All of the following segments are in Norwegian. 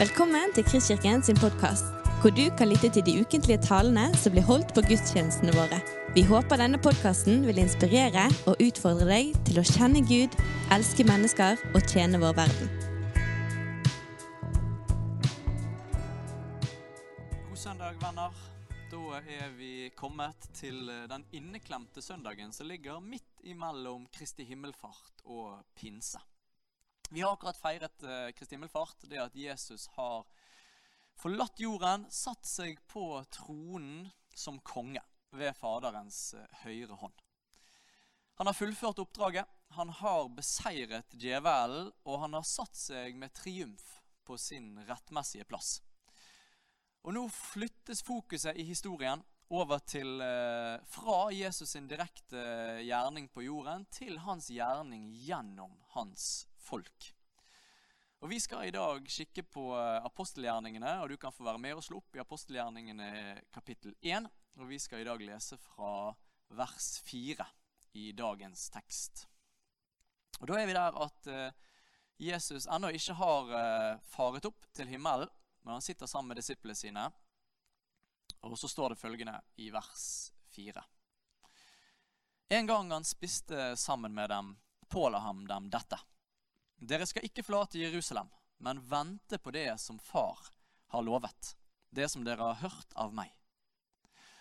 Velkommen til Kristkirken sin podkast, hvor du kan lytte til de ukentlige talene som blir holdt på gudstjenestene våre. Vi håper denne podkasten vil inspirere og utfordre deg til å kjenne Gud, elske mennesker og tjene vår verden. God søndag, venner. Da er vi kommet til eh, den inneklemte søndagen som ligger midt imellom Kristi himmelfart og pinse. Vi har akkurat feiret uh, Kristi himmelfart, det at Jesus har forlatt jorden, satt seg på tronen som konge ved Faderens uh, høyre hånd. Han har fullført oppdraget, han har beseiret djevelen, og han har satt seg med triumf på sin rettmessige plass. Og Nå flyttes fokuset i historien over til uh, fra Jesus sin direkte gjerning på jorden til hans gjerning gjennom hans folk. Og Vi skal i dag kikke på eh, apostelgjerningene, og du kan få være med og slå opp i apostelgjerningene kapittel 1. Og Vi skal i dag lese fra vers 4 i dagens tekst. Og Da er vi der at uh, Jesus ennå ikke har faret opp til himmelen, men han sitter sammen med disiplene sine. Og så står det følgende i vers 4. En gang han spiste sammen med dem, påla ham dem dette. Dere skal ikke forlate Jerusalem, men vente på det som Far har lovet, det som dere har hørt av meg.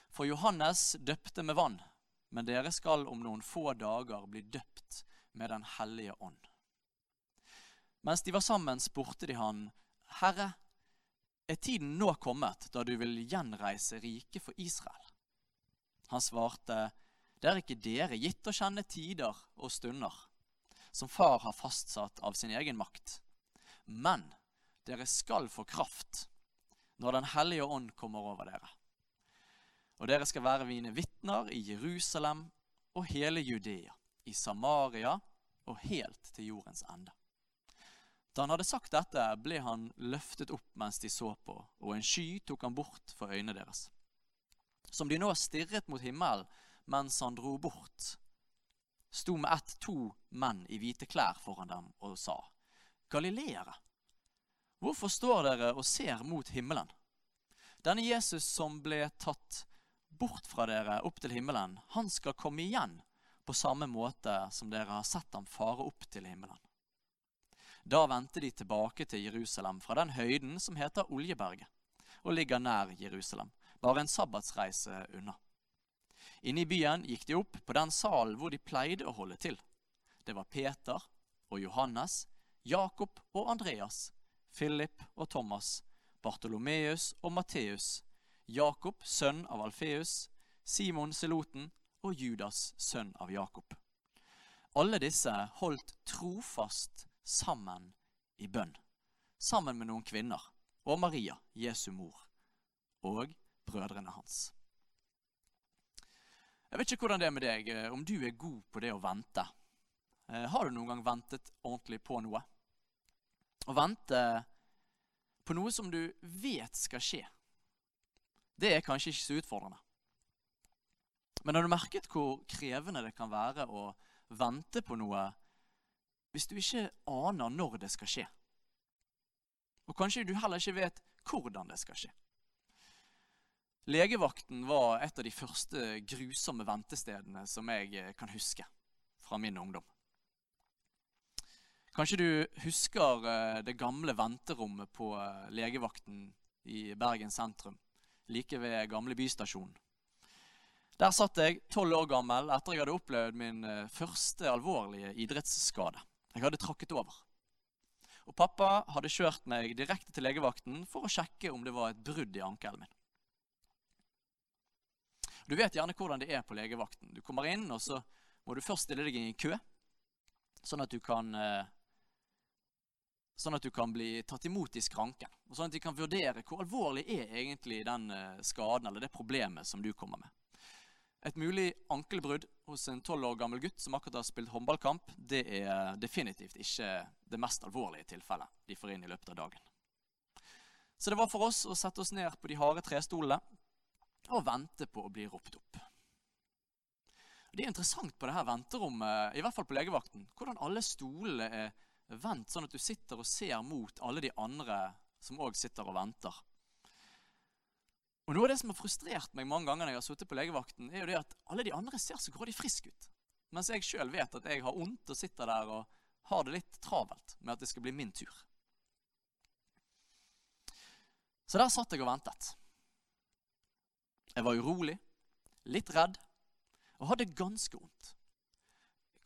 For Johannes døpte med vann, men dere skal om noen få dager bli døpt med Den hellige ånd. Mens de var sammen, spurte de han, Herre, er tiden nå kommet da du vil gjenreise riket for Israel? Han svarte, Det er ikke dere gitt å kjenne tider og stunder som far har fastsatt av sin egen makt. Men dere skal få kraft når Den hellige ånd kommer over dere. Og dere skal være mine vitner i Jerusalem og hele Judea, i Samaria og helt til jordens ende. Da han hadde sagt dette, ble han løftet opp mens de så på, og en sky tok han bort for øynene deres. Som de nå stirret mot himmelen mens han dro bort, sto med ett to menn i hvite klær foran dem og sa, Galileere, hvorfor står dere og ser mot himmelen? Denne Jesus som ble tatt bort fra dere opp til himmelen, han skal komme igjen på samme måte som dere har sett ham fare opp til himmelen. Da vendte de tilbake til Jerusalem fra den høyden som heter Oljeberget, og ligger nær Jerusalem, bare en sabbatsreise unna. Inne i byen gikk de opp på den salen hvor de pleide å holde til. Det var Peter og Johannes, Jakob og Andreas, Philip og Thomas, Bartolomeus og Matteus, Jakob, sønn av Alfeus, Simon Seloten og Judas, sønn av Jakob. Alle disse holdt trofast sammen i bønn, sammen med noen kvinner og Maria, Jesu mor, og brødrene hans. Jeg vet ikke hvordan det er med deg, eh, om du er god på det å vente. Eh, har du noen gang ventet ordentlig på noe? Å vente på noe som du vet skal skje, det er kanskje ikke så utfordrende. Men har du merket hvor krevende det kan være å vente på noe hvis du ikke aner når det skal skje? Og kanskje du heller ikke vet hvordan det skal skje? Legevakten var et av de første grusomme ventestedene som jeg eh, kan huske fra min ungdom. Kanskje du husker eh, det gamle venterommet på eh, legevakten i Bergen sentrum, like ved gamle bystasjonen. Der satt jeg tolv år gammel etter jeg hadde opplevd min første alvorlige idrettsskade. Jeg hadde trakket over. Og Pappa hadde kjørt meg direkte til legevakten for å sjekke om det var et brudd i ankelen min. Du vet gjerne hvordan det er på legevakten. Du kommer inn, og så må du først stille deg i en kø, sånn at du kan eh, Sånn at du kan bli tatt imot i skranken. Og sånn at de kan vurdere hvor alvorlig er egentlig den eh, skaden eller det problemet som du kommer med. Et mulig ankelbrudd hos en tolv år gammel gutt som akkurat har spilt håndballkamp, det er definitivt ikke det mest alvorlige tilfellet de får inn i løpet av dagen. Så det var for oss å sette oss ned på de harde trestolene, og vente på å bli ropt opp. Det er interessant på det her venterommet, i hvert fall på legevakten, hvordan alle stolene er vendt sånn at du sitter og ser mot alle de andre som òg sitter og venter. Og Noe av det som har frustrert meg mange ganger når jeg har sittet på legevakten, er jo det at alle de andre ser så grådig friske ut. Mens jeg sjøl vet at jeg har vondt og sitter der og har det litt travelt med at det skal bli min tur. Så der satt jeg og ventet. Jeg var urolig, litt redd og hadde ganske vondt.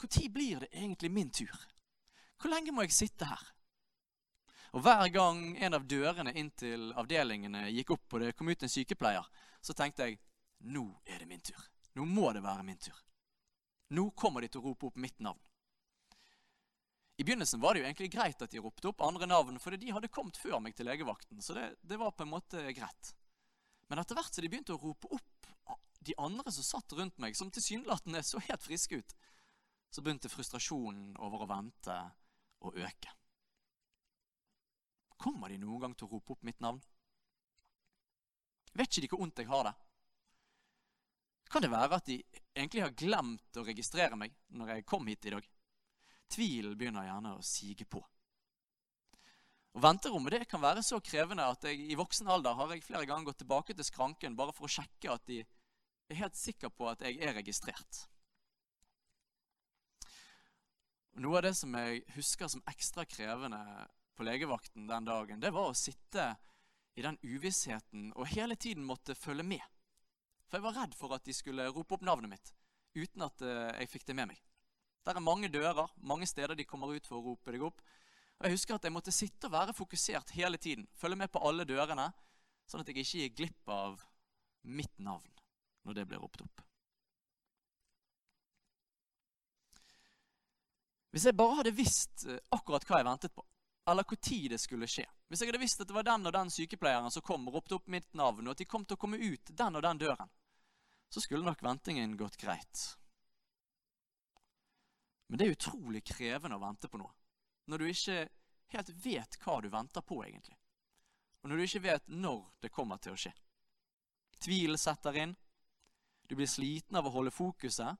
Når blir det egentlig min tur? Hvor lenge må jeg sitte her? Og Hver gang en av dørene inn til avdelingene gikk opp, og det kom ut en sykepleier, så tenkte jeg nå er det min tur. Nå må det være min tur. Nå kommer de til å rope opp mitt navn. I begynnelsen var det jo egentlig greit at de ropte opp andre navn, for de hadde kommet før meg til legevakten. så det, det var på en måte greit. Men etter hvert så de begynte å rope opp de andre som satt rundt meg, som tilsynelatende så helt friske ut, så begynte frustrasjonen over å vente å øke. Kommer de noen gang til å rope opp mitt navn? Vet ikke de hvor vondt jeg har det? Kan det være at de egentlig har glemt å registrere meg når jeg kom hit i dag? Tvilen begynner gjerne å sige på. Og Venterommet det kan være så krevende at jeg i voksen alder har jeg flere ganger gått tilbake til skranken bare for å sjekke at de er helt sikre på at jeg er registrert. Noe av det som jeg husker som ekstra krevende på legevakten den dagen, det var å sitte i den uvissheten og hele tiden måtte følge med. For jeg var redd for at de skulle rope opp navnet mitt uten at eh, jeg fikk det med meg. Der er mange dører, mange steder de kommer ut for å rope deg opp. Og Jeg husker at jeg måtte sitte og være fokusert hele tiden. Følge med på alle dørene, sånn at jeg ikke gikk glipp av mitt navn når det ble ropt opp. Hvis jeg bare hadde visst eh, akkurat hva jeg ventet på, eller når det skulle skje Hvis jeg hadde visst at det var den og den sykepleieren som kom og ropte opp mitt navn, og at de kom til å komme ut den og den døren, så skulle nok ventingen gått greit. Men det er utrolig krevende å vente på noe når du ikke helt vet hva du venter på, egentlig. Og når du ikke vet når det kommer til å skje. Tvilen setter inn. Du blir sliten av å holde fokuset,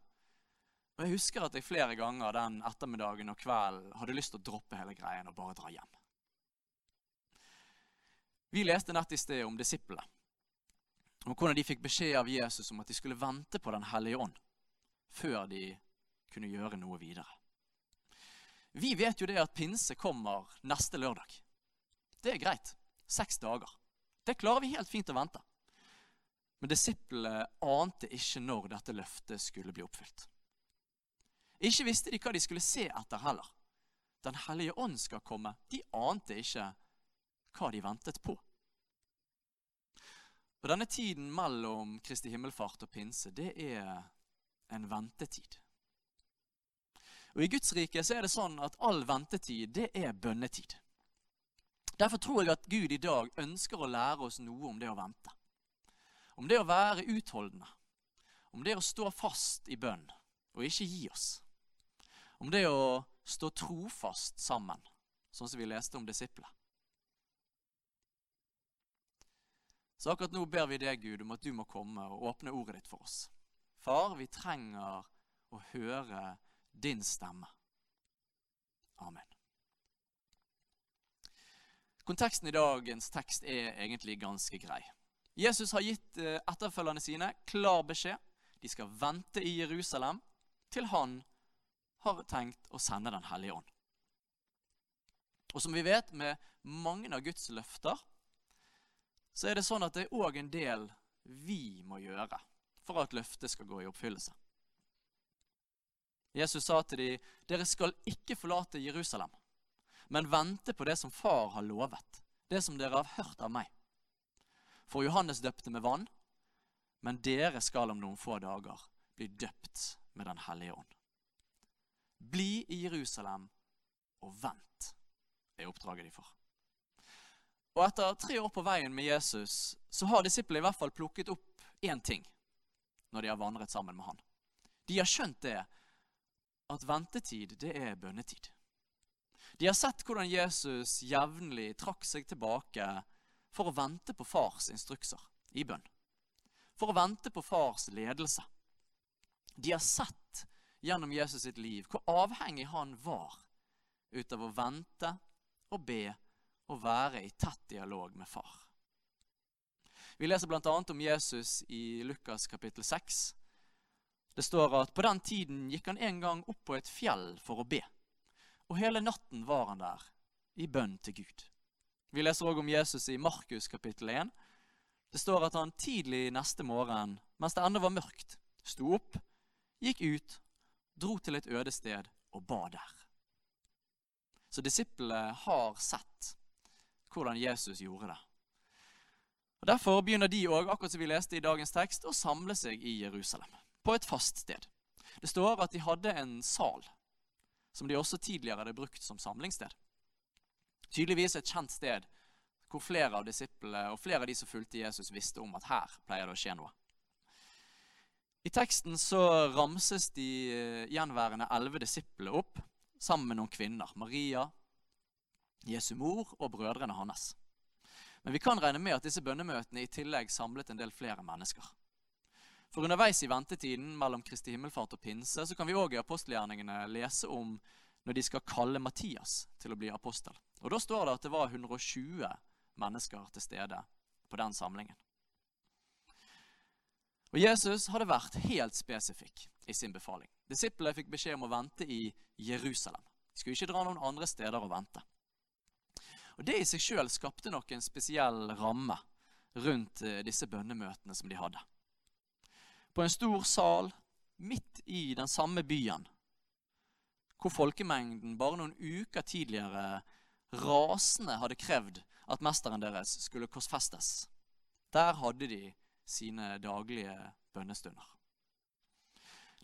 og Jeg husker at jeg flere ganger den ettermiddagen og kvelden hadde lyst til å droppe hele greien og bare dra hjem. Vi leste nett i sted om disiplene. Om hvordan de fikk beskjed av Jesus om at de skulle vente på Den hellige ånd før de kunne gjøre noe videre. Vi vet jo det at pinse kommer neste lørdag. Det er greit. Seks dager. Det klarer vi helt fint å vente. Men disiplene ante ikke når dette løftet skulle bli oppfylt. Ikke visste de hva de skulle se etter heller. Den hellige ånd skal komme. De ante ikke hva de ventet på. Og Denne tiden mellom Kristi himmelfart og pinse, det er en ventetid. Og I Guds rike så er det sånn at all ventetid, det er bønnetid. Derfor tror jeg at Gud i dag ønsker å lære oss noe om det å vente. Om det å være utholdende. Om det å stå fast i bønn og ikke gi oss om det å stå trofast sammen, sånn som vi leste om disiplene. Så akkurat nå ber vi deg, Gud, om at du må komme og åpne ordet ditt for oss. Far, vi trenger å høre din stemme. Amen. Konteksten i dagens tekst er egentlig ganske grei. Jesus har gitt eh, etterfølgerne sine klar beskjed. De skal vente i Jerusalem til han har tenkt å sende Den hellige ånd. Og som vi vet med mange av Guds løfter, så er det sånn at det er òg en del vi må gjøre for at løftet skal gå i oppfyllelse. Jesus sa til dem, dere skal ikke forlate Jerusalem, men vente på det som far har lovet, det som dere har hørt av meg. For Johannes døpte med vann, men dere skal om noen få dager bli døpt med Den hellige ånd. Bli i Jerusalem og vent, er oppdraget de får. Og etter tre år på veien med Jesus så har disiplene i hvert fall plukket opp én ting når de har vandret sammen med han. De har skjønt det at ventetid, det er bønnetid. De har sett hvordan Jesus jevnlig trakk seg tilbake for å vente på fars instrukser i bønn. For å vente på fars ledelse. De har sett gjennom Jesus sitt liv hvor avhengig han var ut av å vente og be og være i tett dialog med far. Vi leser bl.a. om Jesus i Lukas kapittel 6. Det står at på den tiden gikk han en gang opp på et fjell for å be. Og hele natten var han der i bønn til Gud. Vi leser òg om Jesus i Markus kapittel 1. Det står at han tidlig neste morgen, mens det ennå var mørkt, sto opp, gikk ut, dro til et øde sted og ba der. Så disiplene har sett hvordan Jesus gjorde det. Og Derfor begynner de òg, akkurat som vi leste i dagens tekst, å samle seg i Jerusalem. På et fast sted. Det står at de hadde en sal, som de også tidligere hadde brukt som samlingssted. Tydeligvis et kjent sted hvor flere av disiplene og flere av de som fulgte Jesus, visste om at her pleier det å skje noe. I teksten så ramses de eh, gjenværende elleve disiplene opp sammen med noen kvinner. Maria, Jesu mor og brødrene hans. Men vi kan regne med at disse bønnemøtene i tillegg samlet en del flere mennesker. For underveis i ventetiden mellom Kristi himmelfart og pinse så kan vi òg i apostelgjerningene lese om når de skal kalle Mattias til å bli apostel. Og Da står det at det var 120 mennesker til stede på den samlingen. Og Jesus hadde vært helt spesifikk i sin befaling. Disiplene fikk beskjed om å vente i Jerusalem. De skulle ikke dra noen andre steder og vente. Og Det i seg sjøl skapte nok en spesiell ramme rundt eh, disse bønnemøtene som de hadde. På en stor sal midt i den samme byen, hvor folkemengden bare noen uker tidligere rasende hadde krevd at mesteren deres skulle korsfestes. Der hadde de sine daglige bønnestunder.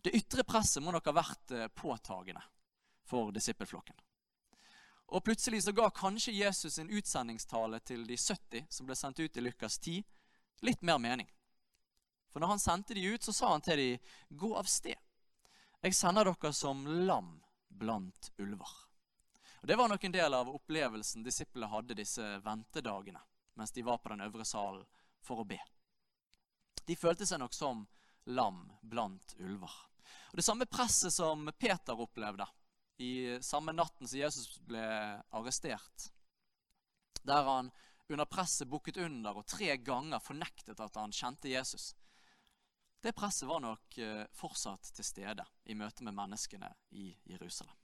Det ytre presset må nok ha vært eh, påtagende for disippelflokken. Og Plutselig så ga kanskje Jesus sin utsendingstale til de 70 som ble sendt ut i Lukas 10, litt mer mening. For når han sendte de ut, så sa han til de, 'Gå av sted. Jeg sender dere som lam blant ulver.' Og Det var nok en del av opplevelsen disiplene hadde disse ventedagene mens de var på den øvre salen for å be. De følte seg nok som lam blant ulver. Og Det samme presset som Peter opplevde i samme natten som Jesus ble arrestert, der han under presset bukket under og tre ganger fornektet at han kjente Jesus. Det presset var nok eh, fortsatt til stede i møte med menneskene i Jerusalem.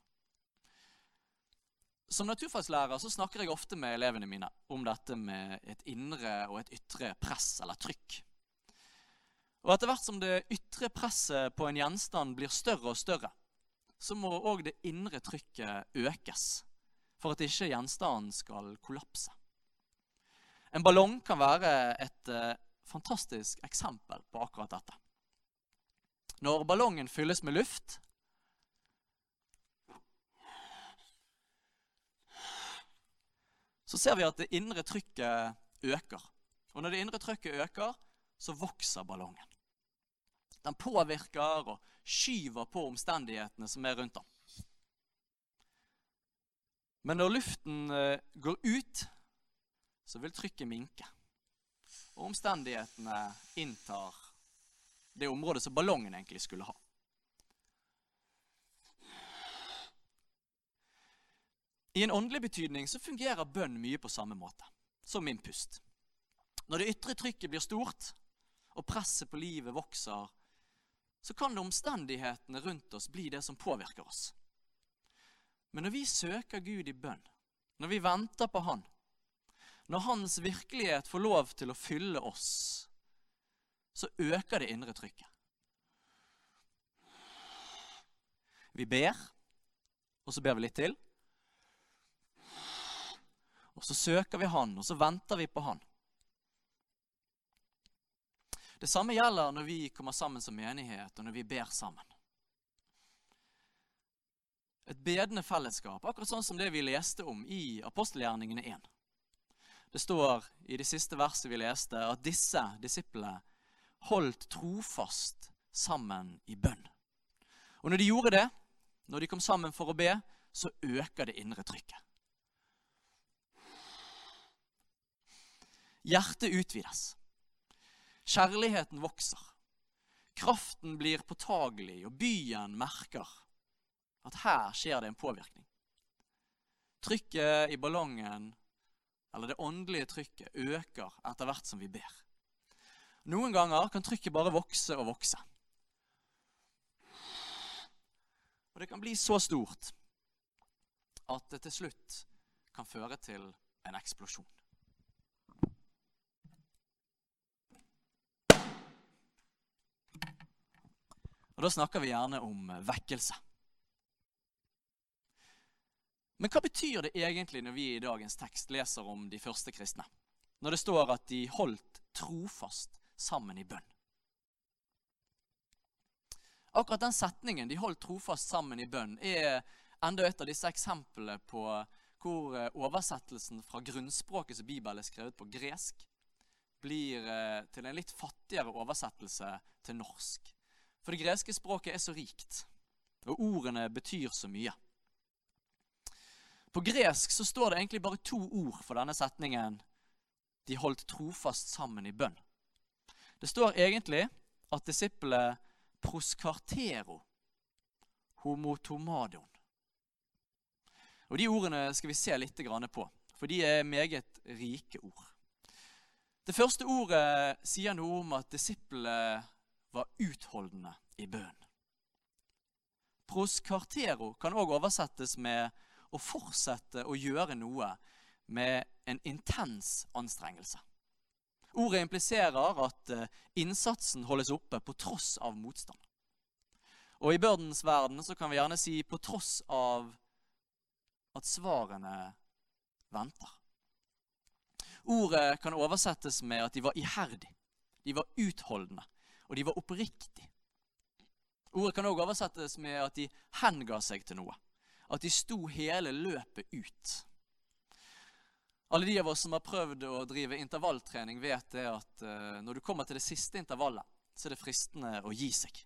Som naturfagslærer snakker jeg ofte med elevene mine om dette med et indre og et ytre press eller trykk. Og etter hvert som det ytre presset på en gjenstand blir større og større, så må òg det indre trykket økes for at ikke gjenstanden skal kollapse. En ballong kan være et eh, fantastisk eksempel på akkurat dette. Når ballongen fylles med luft, så ser vi at det indre trykket øker. Og når det indre trykket øker, så vokser ballongen. Den påvirker og skyver på omstendighetene som er rundt den. Men når luften eh, går ut, så vil trykket minke. Og omstendighetene inntar det området som ballongen egentlig skulle ha. I en åndelig betydning så fungerer bønn mye på samme måte som min pust. Når det ytre trykket blir stort, og presset på livet vokser, så kan det omstendighetene rundt oss bli det som påvirker oss. Men når vi søker Gud i bønn, når vi venter på Han, når Hans virkelighet får lov til å fylle oss, så øker det indre trykket. Vi ber, og så ber vi litt til. Og så søker vi Han, og så venter vi på Han. Det samme gjelder når vi kommer sammen som menighet, og når vi ber sammen. Et bedende fellesskap, akkurat sånn som det vi leste om i apostelgjerningene 1. Det står i det siste verset vi leste, at disse disiplene holdt trofast sammen i bønn. Og når de gjorde det, når de kom sammen for å be, så øker det indre trykket. Hjertet utvides. Kjærligheten vokser. Kraften blir påtagelig, og byen merker at her skjer det en påvirkning. Trykket i ballongen eller det åndelige trykket, øker etter hvert som vi ber. Noen ganger kan trykket bare vokse og vokse. Og det kan bli så stort at det til slutt kan føre til en eksplosjon. Og Da snakker vi gjerne om vekkelse. Men hva betyr det egentlig når vi i dagens tekst leser om de første kristne? Når det står at de holdt trofast sammen i bønn. Akkurat den setningen 'de holdt trofast sammen i bønn' er enda et av disse eksemplene på hvor eh, oversettelsen fra grunnspråket som Bibelen er skrevet på gresk, blir eh, til en litt fattigere oversettelse til norsk. For det greske språket er så rikt, og ordene betyr så mye. På gresk så står det egentlig bare to ord for denne setningen 'de holdt trofast sammen i bønn'. Det står egentlig at disippelet proskartero homotomadon. Og De ordene skal vi se litt på, for de er meget rike ord. Det første ordet sier noe om at disiplene var utholdende i bønn. Proskartero kan òg oversettes med å fortsette å gjøre noe med en intens anstrengelse. Ordet impliserer at eh, innsatsen holdes oppe på tross av motstand. Og i børdens verden så kan vi gjerne si på tross av at svarene venter. Ordet kan oversettes med at de var iherdige, de var utholdende, og de var oppriktige. Ordet kan òg oversettes med at de henga seg til noe. At de sto hele løpet ut. Alle de av oss som har prøvd å drive intervalltrening, vet det at uh, når du kommer til det siste intervallet, så er det fristende å gi seg.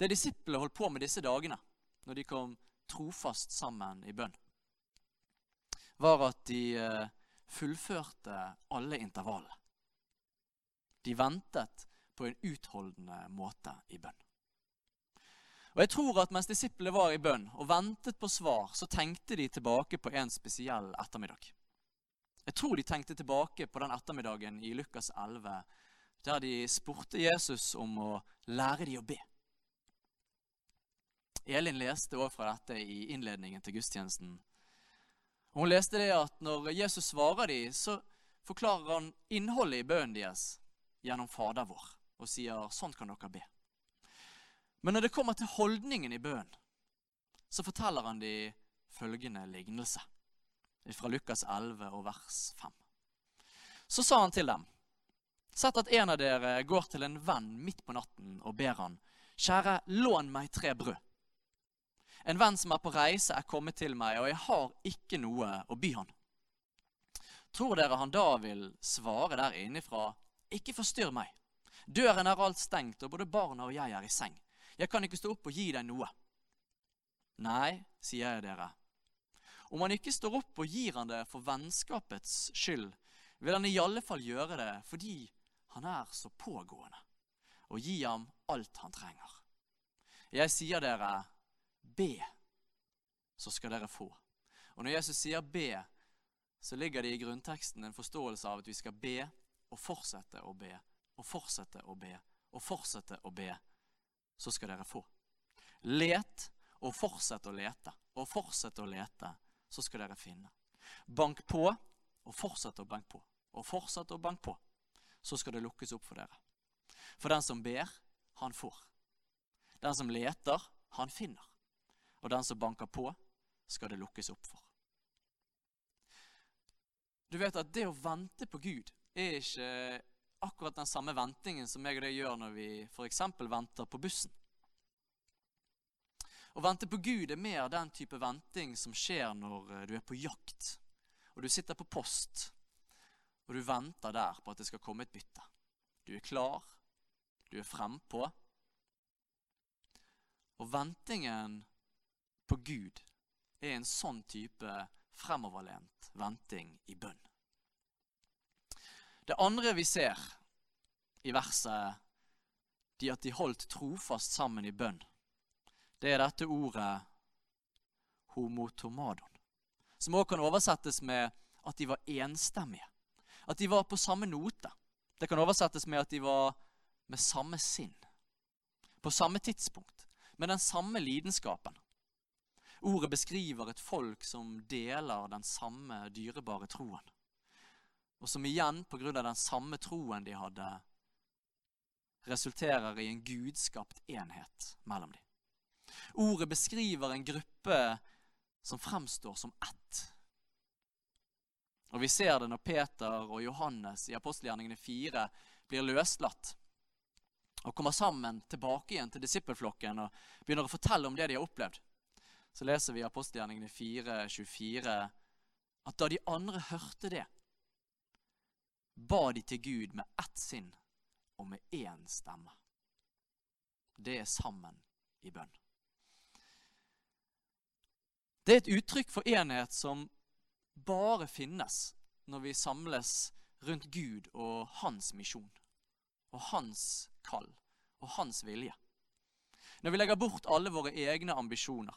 Det disiplene holdt på med disse dagene, når de kom trofast sammen i bønn, var at de uh, fullførte alle intervallene. De ventet på en utholdende måte i bønn. Og jeg tror at Mens disiplene var i bønn og ventet på svar, så tenkte de tilbake på en spesiell ettermiddag. Jeg tror de tenkte tilbake på den ettermiddagen i Lukas 11, der de spurte Jesus om å lære dem å be. Elin leste også fra dette i innledningen til gudstjenesten. Hun leste det at når Jesus svarer dem, så forklarer han innholdet i bønnen deres gjennom Fader vår og sier sånn kan dere be. Men når det kommer til holdningen i bønnen, så forteller han de følgende lignelse fra Lukas 11 og vers 5. Så sa han til dem, sett at en av dere går til en venn midt på natten og ber han, kjære, lån meg tre brød. En venn som er på reise, er kommet til meg, og jeg har ikke noe å by han. Tror dere han da vil svare der innifra, ikke forstyrr meg. Døren er alt stengt, og både barna og jeg er i seng. 'Jeg kan ikke stå opp og gi deg noe.' Nei, sier jeg dere. Om han ikke står opp og gir han det for vennskapets skyld, vil han i alle fall gjøre det fordi han er så pågående, og gi ham alt han trenger. Jeg sier dere, be, så skal dere få. Og når Jesus sier be, så ligger det i grunnteksten en forståelse av at vi skal be og fortsette å be og fortsette å be og fortsette å be så skal dere få. Let og fortsett å lete, og fortsett å lete, så skal dere finne. Bank på og fortsett å banke på, og fortsett å banke på, så skal det lukkes opp for dere. For den som ber, han får. Den som leter, han finner. Og den som banker på, skal det lukkes opp for. Du vet at det å vente på Gud er ikke akkurat den samme ventingen som jeg og deg gjør når vi f.eks. venter på bussen. Å vente på Gud er mer den type venting som skjer når eh, du er på jakt, og du sitter på post, og du venter der på at det skal komme et bytte. Du er klar, du er frempå. Og ventingen på Gud er en sånn type fremoverlent venting i bønn. Det andre vi ser i verset, de at de holdt trofast sammen i bønn, det er dette ordet homotomadon, som også kan oversettes med at de var enstemmige. At de var på samme note. Det kan oversettes med at de var med samme sinn. På samme tidspunkt. Med den samme lidenskapen. Ordet beskriver et folk som deler den samme dyrebare troen. Og som igjen, pga. den samme troen de hadde, resulterer i en gudskapt enhet mellom dem. Ordet beskriver en gruppe som fremstår som ett. Og Vi ser det når Peter og Johannes i apostelgjerningene 4 blir løslatt og kommer sammen tilbake igjen til disippelflokken og begynner å fortelle om det de har opplevd. Så leser vi i apostelgjerningene 4, 24 at da de andre hørte det, ba de til Gud med ett sinn og med én stemme. Det er sammen i bønn. Det er et uttrykk for enhet som bare finnes når vi samles rundt Gud og hans misjon og hans kall og hans vilje. Når vi legger bort alle våre egne ambisjoner,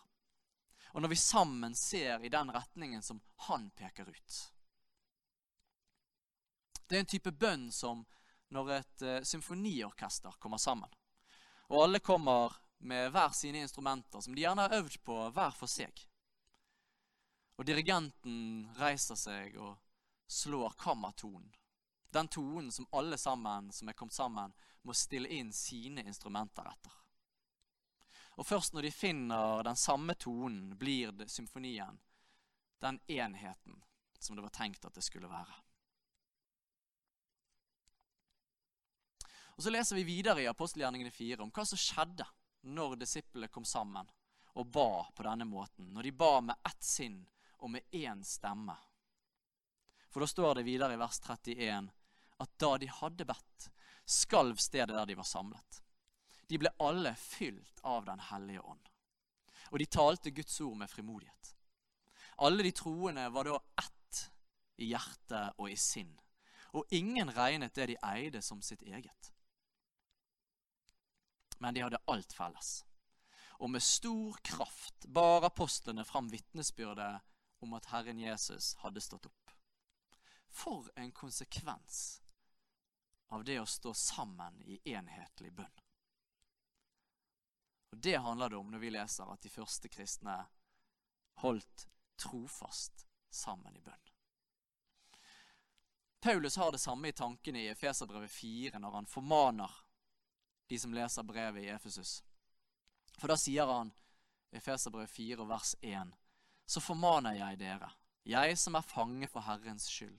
og når vi sammen ser i den retningen som han peker ut. Det er en type bønn som når et uh, symfoniorkester kommer sammen. Og alle kommer med hver sine instrumenter, som de gjerne har øvd på hver for seg. Og dirigenten reiser seg og slår kammertonen. Den tonen som alle sammen som er kommet sammen, må stille inn sine instrumenter etter. Og først når de finner den samme tonen, blir det symfonien den enheten som det var tenkt at det skulle være. Og Så leser vi videre i apostelgjerningene 4 om hva som skjedde når disiplene kom sammen og ba på denne måten. Når de ba med ett sinn og med én stemme. For da står det videre i vers 31 at da de hadde bedt, skalv stedet der de var samlet. De ble alle fylt av Den hellige ånd. Og de talte Guds ord med frimodighet. Alle de troende var da ett i hjerte og i sinn. Og ingen regnet det de eide, som sitt eget men de hadde alt felles. Og med stor kraft bar apostlene fram vitnesbyrdet om at Herren Jesus hadde stått opp. For en konsekvens av det å stå sammen i enhetlig bønn. Og Det handler det om når vi leser at de første kristne holdt trofast sammen i bønn. Paulus har det samme i tankene i Efeserbrevet 4 når han formaner de som leser brevet i Efesus. For da sier han, Efeserbrevet 4, vers 1, så formaner jeg dere, jeg som er fange for Herrens skyld,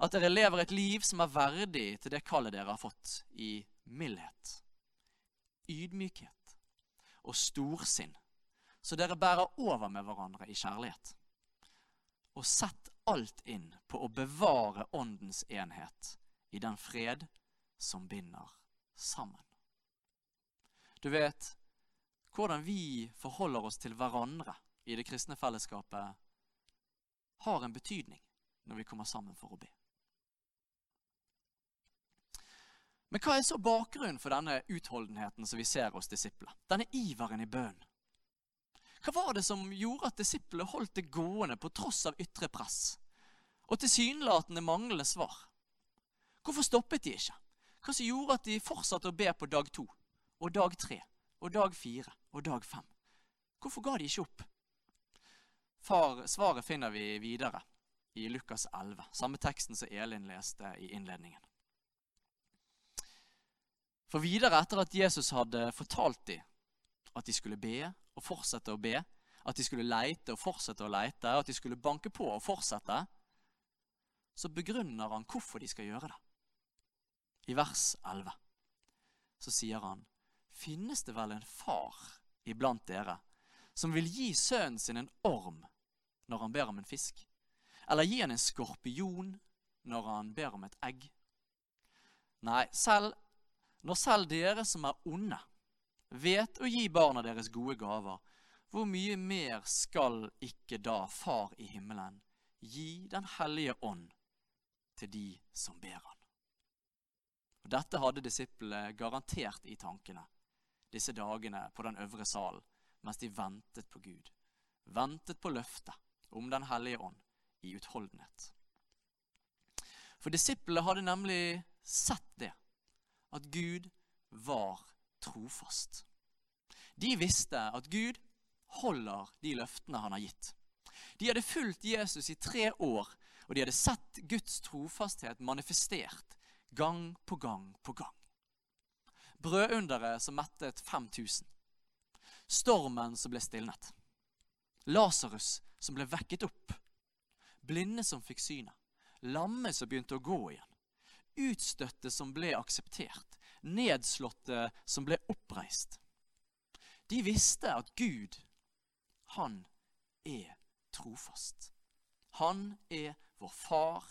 at dere lever et liv som er verdig til det kallet dere har fått, i mildhet, ydmykhet og storsinn, så dere bærer over med hverandre i kjærlighet. Og sett alt inn på å bevare Åndens enhet i den fred som binder sammen. Du vet, hvordan vi forholder oss til hverandre i det kristne fellesskapet, har en betydning når vi kommer sammen for å be. Men hva er så bakgrunnen for denne utholdenheten som vi ser hos disiplene? Denne iveren i bønnen? Hva var det som gjorde at disiplene holdt det gående på tross av ytre press og tilsynelatende manglende svar? Hvorfor stoppet de ikke? Hva som gjorde at de fortsatte å be på dag to og dag tre og dag fire og dag fem? Hvorfor ga de ikke opp? Far, svaret finner vi videre i Lukas 11, samme teksten som Elin leste i innledningen. For videre etter at Jesus hadde fortalt dem at de skulle be og fortsette å be, at de skulle leite og fortsette å leite, at de skulle banke på og fortsette, så begrunner han hvorfor de skal gjøre det i vers 11, så sier han, finnes det vel en far iblant dere som vil gi sønnen sin en orm når han ber om en fisk? Eller gi han en skorpion når han ber om et egg? Nei, selv når selv dere som er onde, vet å gi barna deres gode gaver, hvor mye mer skal ikke da Far i himmelen gi Den hellige ånd til de som ber han? Dette hadde disiplene garantert i tankene disse dagene på den øvre salen mens de ventet på Gud. Ventet på løftet om Den hellige ånd i utholdenhet. For disiplene hadde nemlig sett det, at Gud var trofast. De visste at Gud holder de løftene han har gitt. De hadde fulgt Jesus i tre år, og de hadde sett Guds trofasthet manifestert gang på gang på gang. Brødunderet som mettet 5000. Stormen som ble stilnet. Lasarus som ble vekket opp. Blinde som fikk synet. Lamme som begynte å gå igjen. Utstøtte som ble akseptert. Nedslåtte som ble oppreist. De visste at Gud, han er trofast. Han er vår far,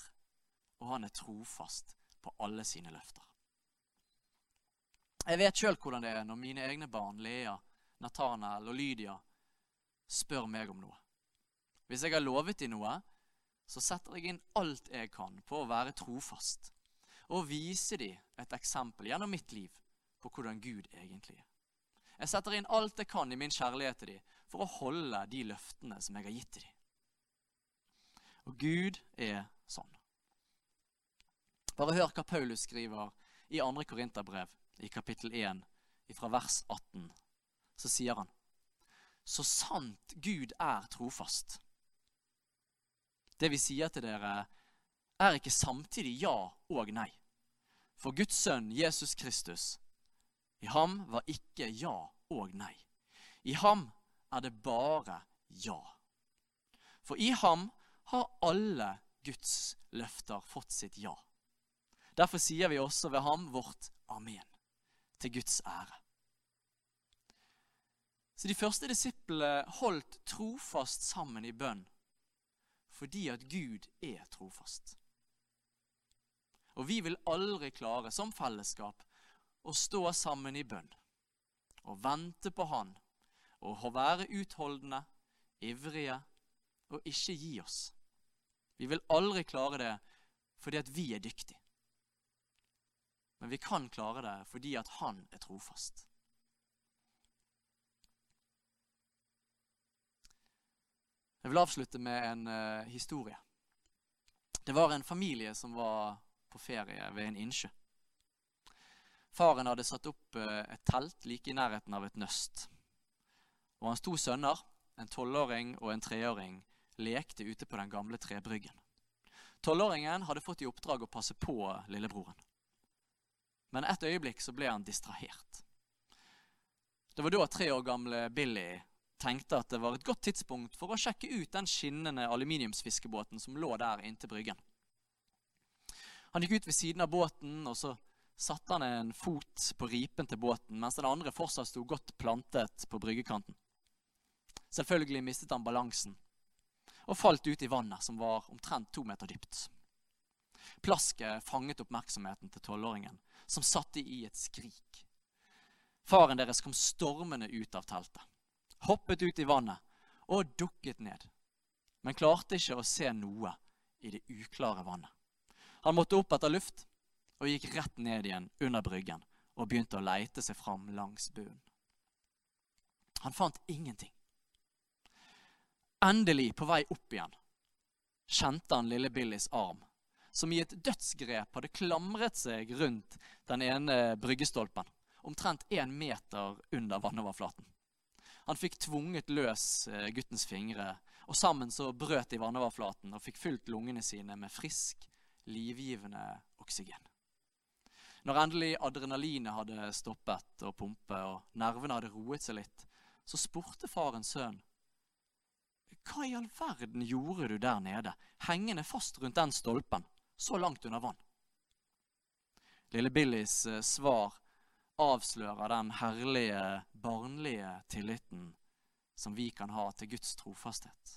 og han er trofast på alle sine løfter. Jeg vet sjøl hvordan det er når mine egne barn, Lea, Nathanael og Lydia, spør meg om noe. Hvis jeg har lovet dem noe, så setter jeg inn alt jeg kan på å være trofast og vise dem et eksempel gjennom mitt liv på hvordan Gud egentlig er. Jeg setter inn alt jeg kan i min kjærlighet til dem for å holde de løftene som jeg har gitt til dem. Og Gud er sånn. Bare hør hva Paulus skriver i 2. Korinterbrev, i kapittel 1, fra vers 18. Så sier han Så sant Gud er trofast. Det vi sier til dere, er ikke samtidig ja og nei. For Guds sønn Jesus Kristus, i ham var ikke ja og nei. I ham er det bare ja. For i ham har alle Guds løfter fått sitt ja. Derfor sier vi også ved ham vårt amen, til Guds ære. Så De første disiplene holdt trofast sammen i bønn fordi at Gud er trofast. Og vi vil aldri klare som fellesskap å stå sammen i bønn og vente på Han og være utholdende, ivrige og ikke gi oss. Vi vil aldri klare det fordi at vi er dyktige. Men vi kan klare det fordi at han er trofast. Jeg vil avslutte med en uh, historie. Det var en familie som var på ferie ved en innsjø. Faren hadde satt opp uh, et telt like i nærheten av et nøst. Og hans to sønner, en tolvåring og en treåring, lekte ute på den gamle trebryggen. Tolvåringen hadde fått i oppdrag å passe på lillebroren. Men et øyeblikk så ble han distrahert. Det var da tre år gamle Billy tenkte at det var et godt tidspunkt for å sjekke ut den skinnende aluminiumsfiskebåten som lå der inntil bryggen. Han gikk ut ved siden av båten, og så satte han en fot på ripen til båten, mens den andre fortsatt sto godt plantet på bryggekanten. Selvfølgelig mistet han balansen og falt ut i vannet, som var omtrent to meter dypt. Plasket fanget oppmerksomheten til tolvåringen, som satte i et skrik. Faren deres kom stormende ut av teltet, hoppet ut i vannet og dukket ned, men klarte ikke å se noe i det uklare vannet. Han måtte opp etter luft og gikk rett ned igjen under bryggen og begynte å leite seg fram langs bunnen. Han fant ingenting. Endelig, på vei opp igjen, kjente han lille Billys arm, som i et dødsgrep hadde klamret seg rundt den ene bryggestolpen, omtrent én meter under vannoverflaten. Han fikk tvunget løs eh, guttens fingre, og sammen så brøt de vannoverflaten og fikk fylt lungene sine med frisk, livgivende oksygen. Når endelig adrenalinet hadde stoppet å pumpe og nervene hadde roet seg litt, så spurte faren sønnen hva i all verden gjorde du der nede, hengende fast rundt den stolpen, så langt under vann? Lille Billys eh, svar avslører den herlige, barnlige tilliten som vi kan ha til Guds trofasthet.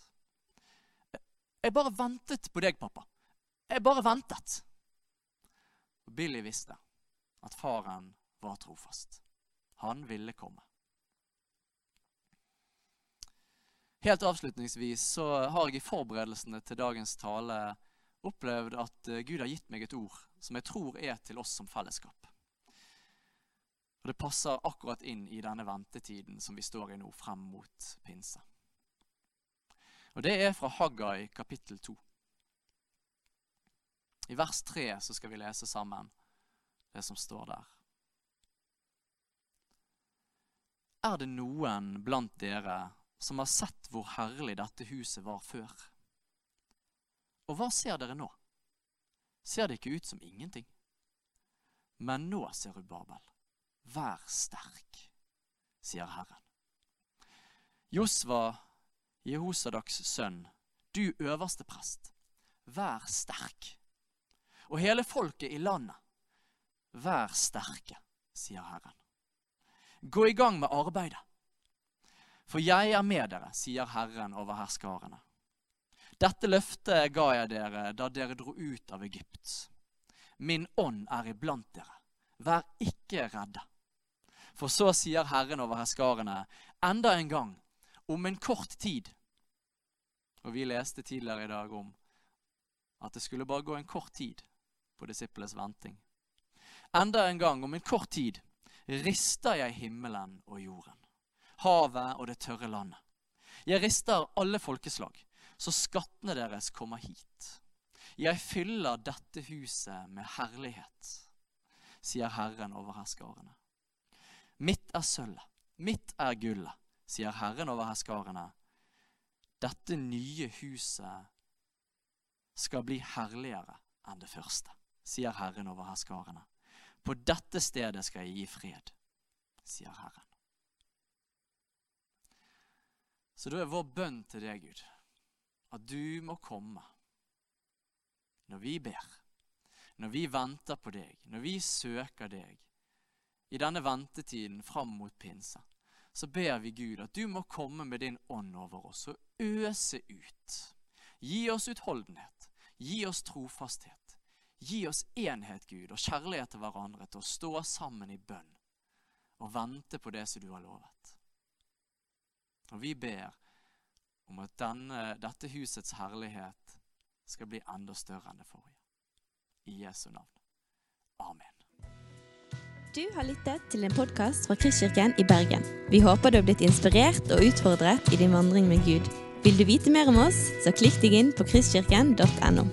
Jeg bare ventet på deg, pappa. Jeg bare ventet. Og Billy visste at faren var trofast. Han ville komme. Helt avslutningsvis så har jeg i forberedelsene til dagens tale opplevd at eh, Gud har gitt meg et ord som jeg tror er til oss som fellesskap. Og Det passer akkurat inn i denne ventetiden som vi står i nå, frem mot pinse. Og Det er fra Haggai kapittel 2. I vers 3 så skal vi lese sammen det som står der. Er det noen blant dere som har sett hvor herlig dette huset var før? Og hva ser dere nå? Ser det ikke ut som ingenting? Men nå, ser Serubabel, vær sterk, sier Herren. Josva, Jehosadaks sønn, du øverste prest, vær sterk. Og hele folket i landet, vær sterke, sier Herren. Gå i gang med arbeidet. For jeg er med dere, sier Herren over herskarene. Dette løftet ga jeg dere da dere dro ut av Egypt. Min ånd er iblant dere. Vær ikke redde. For så sier Herren over herskarene, enda en gang, om en kort tid Og vi leste tidligere i dag om at det skulle bare gå en kort tid på disiplenes venting. Enda en gang, om en kort tid, rister jeg himmelen og jorden, havet og det tørre landet. Jeg rister alle folkeslag, så skattene deres kommer hit. Jeg fyller dette huset med herlighet, sier Herren over herskarene. Mitt er sølvet, mitt er gullet, sier Herren over herskarene. Dette nye huset skal bli herligere enn det første, sier Herren over herskarene. På dette stedet skal jeg gi fred, sier Herren. Så da er vår bønn til deg, Gud, at du må komme når vi ber, når vi venter på deg, når vi søker deg. I denne ventetiden fram mot pinse så ber vi Gud at du må komme med din ånd over oss og øse ut. Gi oss utholdenhet, gi oss trofasthet. Gi oss enhet, Gud, og kjærlighet til hverandre til å stå sammen i bønn og vente på det som du har lovet. Og vi ber om at denne, dette husets herlighet skal bli enda større enn det forrige. I Jesu navn. Amen. Du har lyttet til en podkast fra Kristkirken i Bergen. Vi håper du har blitt inspirert og utfordret i din vandring med Gud. Vil du vite mer om oss, så klikk deg inn på kristkirken.no.